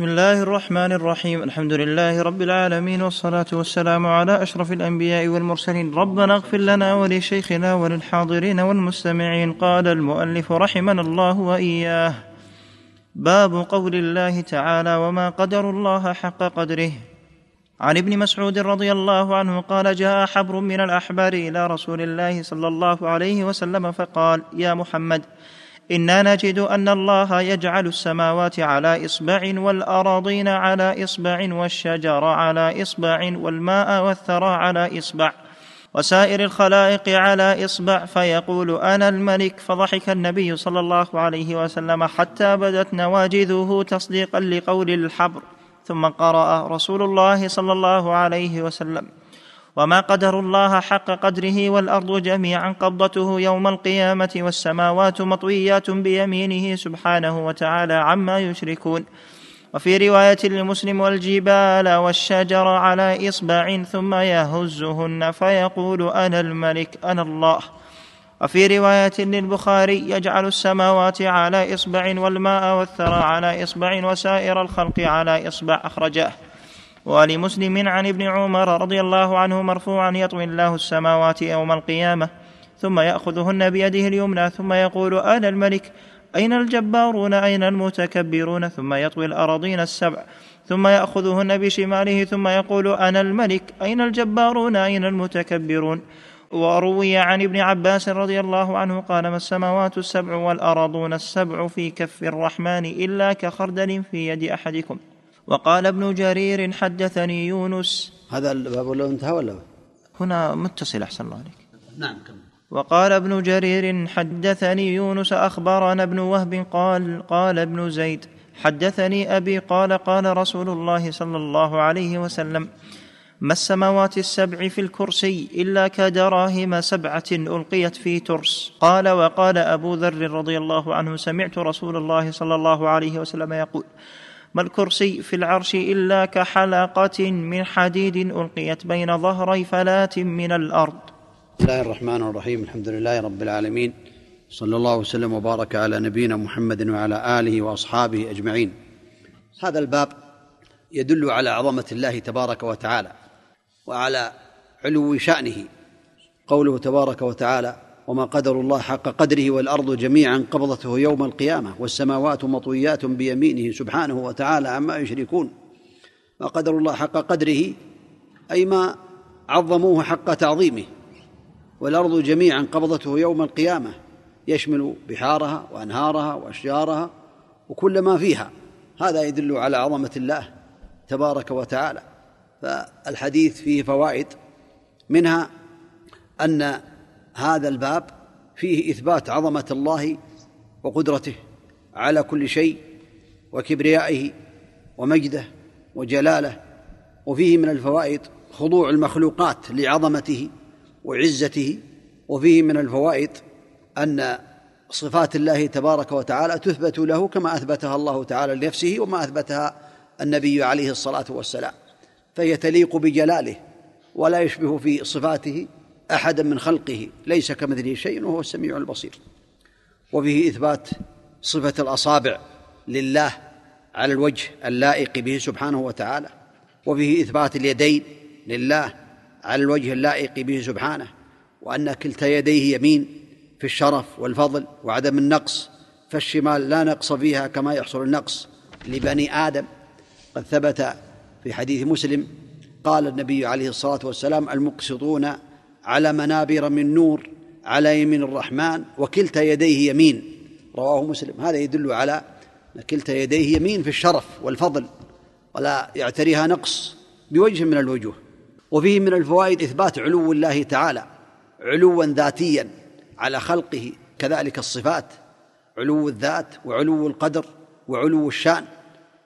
بسم الله الرحمن الرحيم الحمد لله رب العالمين والصلاة والسلام على أشرف الأنبياء والمرسلين ربنا اغفر لنا ولشيخنا وللحاضرين والمستمعين قال المؤلف رحمنا الله وإياه باب قول الله تعالى وما قدر الله حق قدره عن ابن مسعود رضي الله عنه قال جاء حبر من الأحبار إلى رسول الله صلى الله عليه وسلم فقال يا محمد إنا نجد أن الله يجعل السماوات على إصبع والأراضين على إصبع والشجر على إصبع والماء والثرى على إصبع وسائر الخلائق على إصبع فيقول أنا الملك فضحك النبي صلى الله عليه وسلم حتى بدت نواجذه تصديقا لقول الحبر ثم قرأ رسول الله صلى الله عليه وسلم وما قدر الله حق قدره والارض جميعا قبضته يوم القيامه والسماوات مطويات بيمينه سبحانه وتعالى عما يشركون وفي روايه لمسلم والجبال والشجر على اصبع ثم يهزهن فيقول أنا الملك أنا الله. وفي روايه للبخاري يجعل السماوات على اصبع والماء والثرى على اصبع وسائر الخلق على اصبع اخرجاه ولمسلم عن ابن عمر رضي الله عنه مرفوعا يطوي الله السماوات يوم القيامة ثم يأخذهن بيده اليمنى ثم يقول أنا الملك؟ أين الجبارون؟ أين المتكبرون؟ ثم يطوي الأراضين السبع ثم يأخذهن بشماله ثم يقول أنا الملك؟ أين الجبارون؟ أين المتكبرون؟ وروي عن ابن عباس رضي الله عنه قال ما السماوات السبع والارضون السبع في كف الرحمن إلا كخردل في يد أحدكم؟ وقال ابن جرير حدثني يونس. هذا الباب لو انتهى ولا؟ هنا متصل أحسن الله عليك. نعم كم وقال ابن جرير حدثني يونس أخبرنا ابن وهب قال قال ابن زيد حدثني أبي قال قال رسول الله صلى الله عليه وسلم ما السماوات السبع في الكرسي إلا كدراهم سبعة ألقيت في ترس. قال وقال أبو ذر رضي الله عنه سمعت رسول الله صلى الله عليه وسلم يقول ما الكرسي في العرش إلا كحلقة من حديد ألقيت بين ظهري فلاه من الأرض. بسم الله الرحمن الرحيم. الحمد لله رب العالمين. صلى الله وسلم وبارك على نبينا محمد وعلى آله وأصحابه أجمعين. هذا الباب يدل على عظمة الله تبارك وتعالى وعلى علو شأنه. قوله تبارك وتعالى وما قدر الله حق قدره والأرض جميعا قبضته يوم القيامة والسماوات مطويات بيمينه سبحانه وتعالى عما يشركون. ما قدر الله حق قدره أي ما عظموه حق تعظيمه. والأرض جميعا قبضته يوم القيامة يشمل بحارها وأنهارها وأشجارها وكل ما فيها. هذا يدل على عظمة الله تبارك وتعالى. فالحديث فيه فوائد منها أن هذا الباب فيه إثبات عظمة الله وقدرته على كل شيء وكبريائه ومجده وجلاله وفيه من الفوائد خضوع المخلوقات لعظمته وعزته وفيه من الفوائد أن صفات الله تبارك وتعالى تثبت له كما أثبتها الله تعالى لنفسه وما أثبتها النبي عليه الصلاة والسلام فهي تليق بجلاله ولا يشبه في صفاته أحدا من خلقه ليس كمثله شيء وهو السميع البصير. وفيه إثبات صفة الأصابع لله على الوجه اللائق به سبحانه وتعالى. وفيه إثبات اليدين لله على الوجه اللائق به سبحانه. وأن كلتا يديه يمين في الشرف والفضل وعدم النقص فالشمال لا نقص فيها كما يحصل النقص لبني آدم. قد ثبت في حديث مسلم قال النبي عليه الصلاة والسلام المقسطون على منابر من نور على يمين الرحمن وكلتا يديه يمين. رواه مسلم. هذا يدل على أن كلتا يديه يمين في الشرف والفضل ولا يعتريها نقص بوجه من الوجوه. وفيه من الفوائد إثبات علو الله تعالى علوا ذاتيا على خلقه كذلك الصفات. علو الذات وعلو القدر وعلو الشأن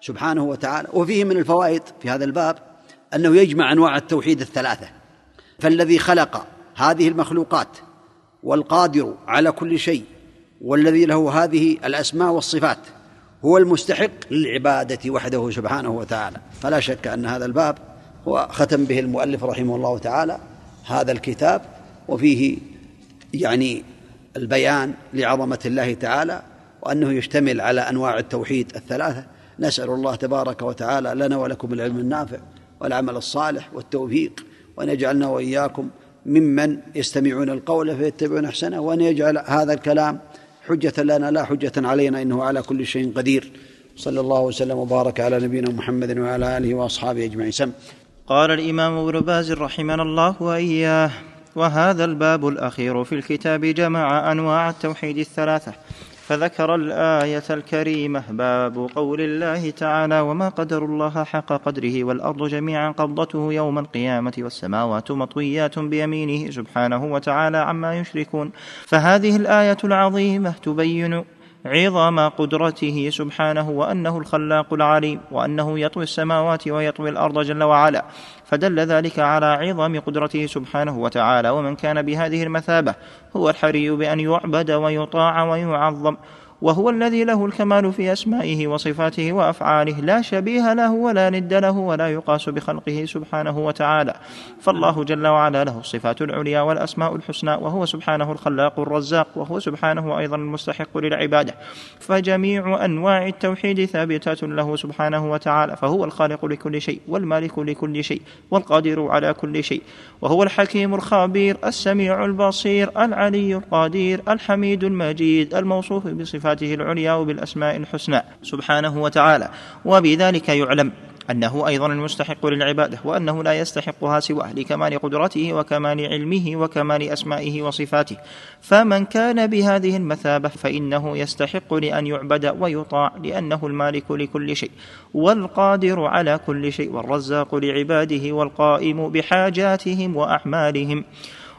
سبحانه وتعالى. وفيه من الفوائد في هذا الباب أنه يجمع أنواع التوحيد الثلاثة. فالذي خلق هذه المخلوقات والقادر على كل شيء والذي له هذه الأسماء والصفات هو المستحق للعبادة وحده سبحانه وتعالى. فلا شك أن هذا الباب هو ختم به المؤلف رحمه الله تعالى هذا الكتاب وفيه يعني البيان لعظمة الله تعالى وأنه يشتمل على أنواع التوحيد الثلاثة. نسأل الله تبارك وتعالى لنا ولكم العلم النافع والعمل الصالح والتوفيق. وأن يجعلنا وإياكم ممن يستمعون القول فيتبعون أحسنه وأن يجعل هذا الكلام حجة لنا لا حجة علينا إنه على كل شيء قدير. صلى الله وسلم وبارك على نبينا محمد وعلى آله وأصحابه أجمعين. سم. قال الإمام ابن باز رحمنا الله وإياه وهذا الباب الأخير في الكتاب جمع أنواع التوحيد الثلاثة. فذكر الآية الكريمة باب قول الله تعالى وما قدر الله حق قدره والأرض جميعا قبضته يوم القيامة والسماوات مطويات بيمينه سبحانه وتعالى عما يشركون فهذه الآية العظيمة تبين عظم قدرته سبحانه وأنه الخلاق العليم وأنه يطوي السماوات ويطوي الأرض جل وعلا فدل ذلك على عظم قدرته سبحانه وتعالى ومن كان بهذه المثابة هو الحري بأن يعبد ويطاع ويعظم. وهو الذي له الكمال في أسمائه وصفاته وأفعاله لا شبيه له ولا ند له ولا يقاس بخلقه سبحانه وتعالى. فالله جل وعلا له الصفات العليا والأسماء الحسنى وهو سبحانه الخلاق الرزاق وهو سبحانه أيضا المستحق للعبادة. فجميع أنواع التوحيد ثابته له سبحانه وتعالى فهو الخالق لكل شيء والمالك لكل شيء والقادر على كل شيء وهو الحكيم الخبير السميع البصير العلي القدير الحميد المجيد الموصوف بصفات بصفاته العليا وبالأسماء الحسنى سبحانه وتعالى. وبذلك يعلم أنه أيضا المستحق للعبادة وأنه لا يستحقها سواه لكمال قدرته وكمال علمه وكمال أسمائه وصفاته. فمن كان بهذه المثابة فإنه يستحق لأن يعبد ويطاع لأنه المالك لكل شيء والقادر على كل شيء والرزاق لعباده والقائم بحاجاتهم وأعمالهم.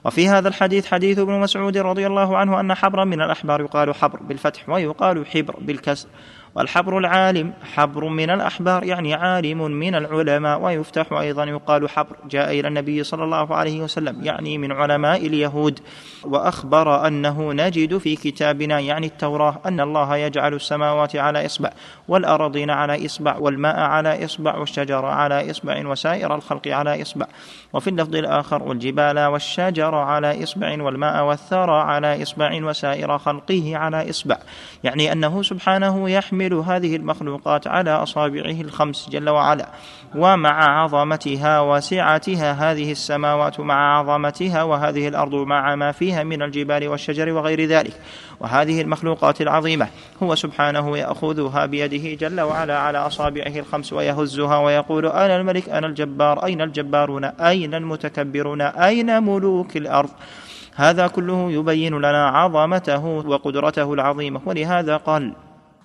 وفي هذا الحديث حديث ابن مسعود رضي الله عنه أن حبرا من الأحبار يقال حبر بالفتح ويقال حبر بالكسر. والحبر العالم حبر من الأحبار يعني عالم من العلماء ويفتح أيضا يقال حبر جاء إلى النبي صلى الله عليه وسلم يعني من علماء اليهود وأخبر أنه نجد في كتابنا يعني التوراة أن الله يجعل السماوات على إصبع والأراضين على إصبع والماء على إصبع والشجر على إصبع وسائر الخلق على إصبع وفي اللفظ الآخر والجبال والشجر على إصبع والماء والثرى على إصبع وسائر خلقه على إصبع يعني أنه سبحانه يحمل يحمل هذه المخلوقات على أصابعه الخمس جل وعلا ومع عظمتها وسعتها هذه السماوات مع عظمتها وهذه الأرض مع ما فيها من الجبال والشجر وغير ذلك. وهذه المخلوقات العظيمة هو سبحانه يأخذها بيده جل وعلا على أصابعه الخمس ويهزها ويقول أنا الملك أنا الجبار أين الجبارون؟ أين المتكبرون؟ أين ملوك الأرض؟ هذا كله يبين لنا عظمته وقدرته العظيمة. ولهذا قال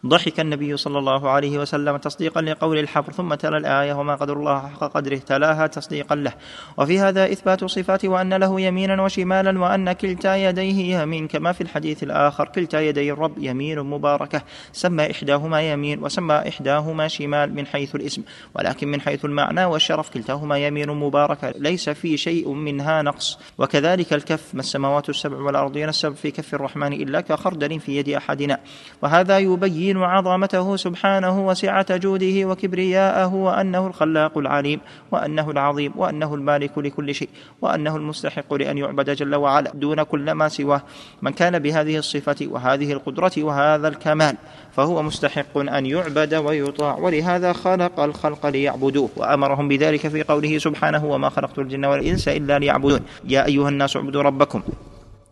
ضحك النبي صلى الله عليه وسلم تصديقا لقول الحبر ثم تلا الآية وما قدر الله حق قدره تلاها تصديقا له. وفي هذا إثبات صفات وأن له يمينا وشمالا وأن كلتا يديه يمين كما في الحديث الآخر كلتا يدي الرب يمين مباركة سمى إحداهما يمين وسمى إحداهما شمال من حيث الاسم ولكن من حيث المعنى والشرف كلتاهما يمين مباركة ليس في شيء منها نقص. وكذلك الكف ما السماوات السبع والأرضين السبع في كف الرحمن إلا كخردل في يد أحدنا. وهذا يبين يبين عظمته سبحانه وسعة جوده وكبرياءه وأنه الخلاق العليم وأنه العظيم وأنه المالك لكل شيء وأنه المستحق لأن يعبد جل وعلا دون كل ما سواه. من كان بهذه الصفة وهذه القدرة وهذا الكمال فهو مستحق أن يعبد ويطاع. ولهذا خلق الخلق ليعبدوه وأمرهم بذلك في قوله سبحانه وما خلقت الجن والإنس إلا ليعبدون. يا أيها الناس اعبدوا ربكم.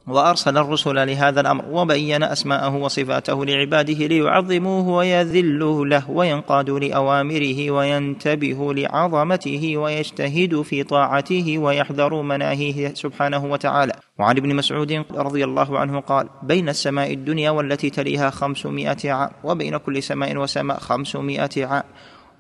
وأرسل الرسل لهذا الأمر وبين أسماءه وصفاته لعباده ليعظموه ويذلوا له وينقادوا لأوامره وينتبهوا لعظمته ويجتهدوا في طاعته ويحذروا مناهيه سبحانه وتعالى. وعن ابن مسعود رضي الله عنه قال بين السماء الدنيا والتي تليها خمسمائة عام وبين كل سماء وسماء خمسمائة عام.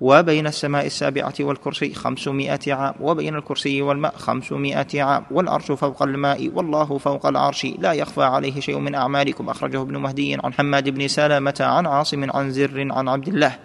وبين السماء السابعة والكرسي خمسمائة عام وبين الكرسي والماء خمسمائة عام والعرش فوق الماء والله فوق العرش لا يخفى عليه شيء من أعمالكم. أخرجه ابن مهدي عن حماد بن سلامة عن عاصم عن زر عن عبد الله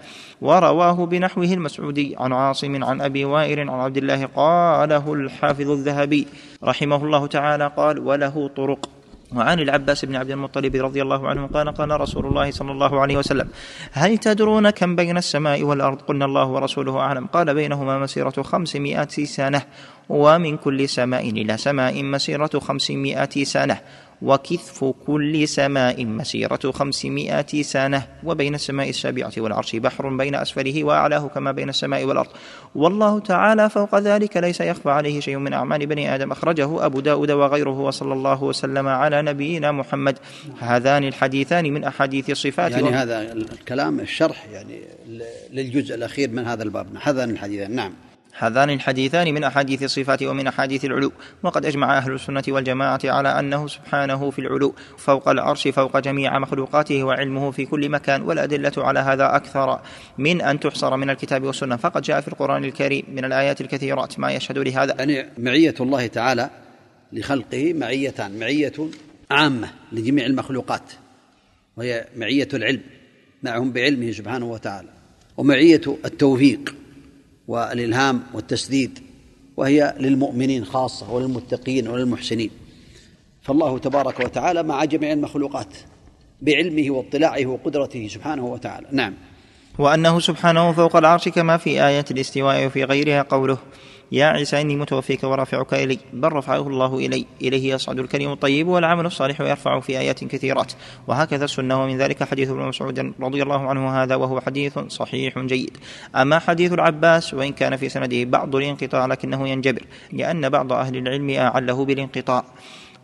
ورواه بنحوه المسعودي عن عاصم عن أبي وائل عن عبد الله قاله الحافظ الذهبي رحمه الله تعالى قال وله طرق. وعن العباس بن عبد المطلب رضي الله عنه قال قال رسول الله صلى الله عليه وسلم هل تدرون كم بين السماء والأرض؟ قلنا الله ورسوله أعلم. قال بينهما مسيرة خمسمائة سنة ومن كل سماء إلى سماء مسيرة خمسمائة سنة. وكثف كل سماء مسيرة خمسمائة سنة وبين السماء السابعة والعرش بحر بين أسفله وأعلاه كما بين السماء والأرض. والله تعالى فوق ذلك ليس يخفى عليه شيء من أعمال بني آدم. أخرجه أبو داود وغيره وصلى الله وسلم على نبينا محمد. هذان الحديثان من أحاديث الصفات. يعني هذا الكلام الشرح يعني للجزء الأخير من هذا الباب. هذان الحديثان. نعم. هذان الحديثان من أحاديث الصفات ومن أحاديث العلو. وقد أجمع أهل السنة والجماعة على أنه سبحانه في العلو فوق العرش فوق جميع مخلوقاته وعلمه في كل مكان والأدلة على هذا أكثر. من أن تحصر من الكتاب والسنة فقد جاء في القرآن الكريم من الآيات الكثيرات. ما يشهد لهذا؟ يعني معية الله تعالى لخلقه معيتان معية عامة لجميع المخلوقات وهي معية العلم معهم بعلمه سبحانه وتعالى ومعية التوفيق. والإلهام والتسديد وهي للمؤمنين خاصة وللمتقين وللمحسنين. فالله تبارك وتعالى مع جميع المخلوقات بعلمه واطلاعه وقدرته سبحانه وتعالى. نعم. وأنه سبحانه فوق العرش كما في آية الاستواء وفي غيرها قوله يا عيسى إني متوفيك ورافعك إلي. بل رفعه الله إلي إليه يصعد الكلم الطيب والعمل الصالح يرفع في آيات كثيرات. وهكذا السنة ومن ذلك حديث ابن مسعود رضي الله عنه هذا وهو حديث صحيح جيد. أما حديث العباس وإن كان في سنده بعض الانقطاع لكنه ينجبر لأن بعض أهل العلم أعله بالانقطاع.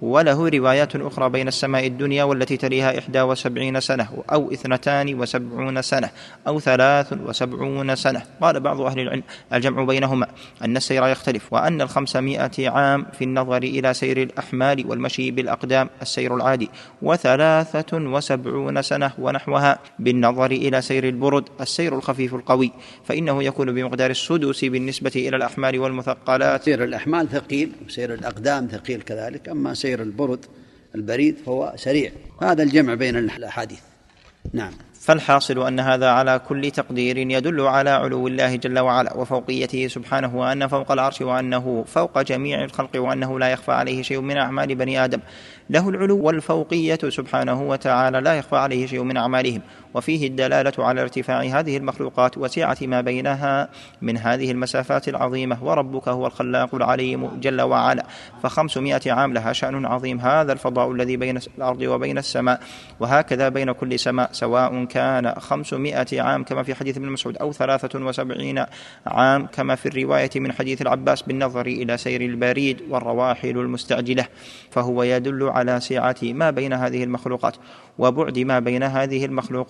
وله روايات أخرى بين السماء الدنيا والتي تليها إحدى وسبعين سنة أو اثنتان وسبعون سنة أو ثلاث وسبعون سنة. قال بعض أهل العلم الجمع بينهما أن السير يختلف وأن الخمسمائة عام في النظر إلى سير الأحمال والمشي بالأقدام السير العادي وثلاثة وسبعون سنة ونحوها بالنظر إلى سير البرد السير الخفيف القوي فإنه يكون بمقدار السدس بالنسبة إلى الأحمال والمثقلات. سير الأحمال ثقيل وسير الأقدام ثقيل كذلك أما سير سير البرد البريد فهو سريع. هذا الجمع بين الأحاديث. نعم. فالحاصل أن هذا على كل تقدير يدل على علو الله جل وعلا وفوقيته سبحانه وأن فوق العرش وأنه فوق جميع الخلق وأنه لا يخفى عليه شيء من أعمال بني آدم. له العلو والفوقية سبحانه وتعالى لا يخفى عليه شيء من أعمالهم. وفيه الدلالة على ارتفاع هذه المخلوقات وسعة ما بينها من هذه المسافات العظيمة. وربك هو الخلاق العليم جل وعلا. فخمسمائة عام لها شأن عظيم. هذا الفضاء الذي بين الأرض وبين السماء. وهكذا بين كل سماء سواء كان خمسمائة عام كما في حديث ابن مسعود أو ثلاثة وسبعين عام كما في الرواية من حديث العباس بالنظر إلى سير البريد والرواحل المستعجلة. فهو يدل على سعة ما بين هذه المخلوقات وبعد ما بين هذه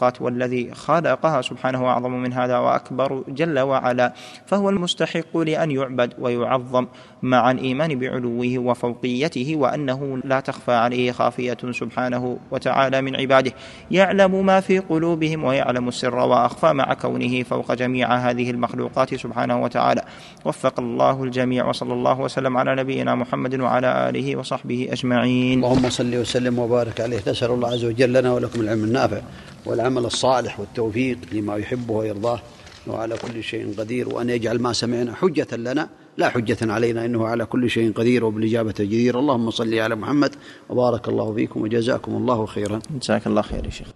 المخلوقات والذي خلقها سبحانه أعظم من هذا وأكبر جل وعلا فهو المستحق لأن يعبد ويعظم مع الإيمان بعلوه وفوقيته وأنه لا تخفى عليه خافية سبحانه وتعالى من عباده. يعلم ما في قلوبهم ويعلم السر وأخفى مع كونه فوق جميع هذه المخلوقات سبحانه وتعالى. وفق الله الجميع وصلى الله وسلم على نبينا محمد وعلى آله وصحبه أجمعين. اللهم صل وسلم وبارك عليه. نسأل الله عز وجل لنا ولكم العلم النافع. والعمل الصالح والتوفيق لما يحبه ويرضاه. وعلى كل شيء قدير وأن يجعل ما سمعنا حجة لنا. لا حجة علينا إنه على كل شيء قدير وبالإجابة جدير اللهم صل على محمد وبارك الله فيكم وجزاكم الله خيرا. جزاك الله خير يا شيخ.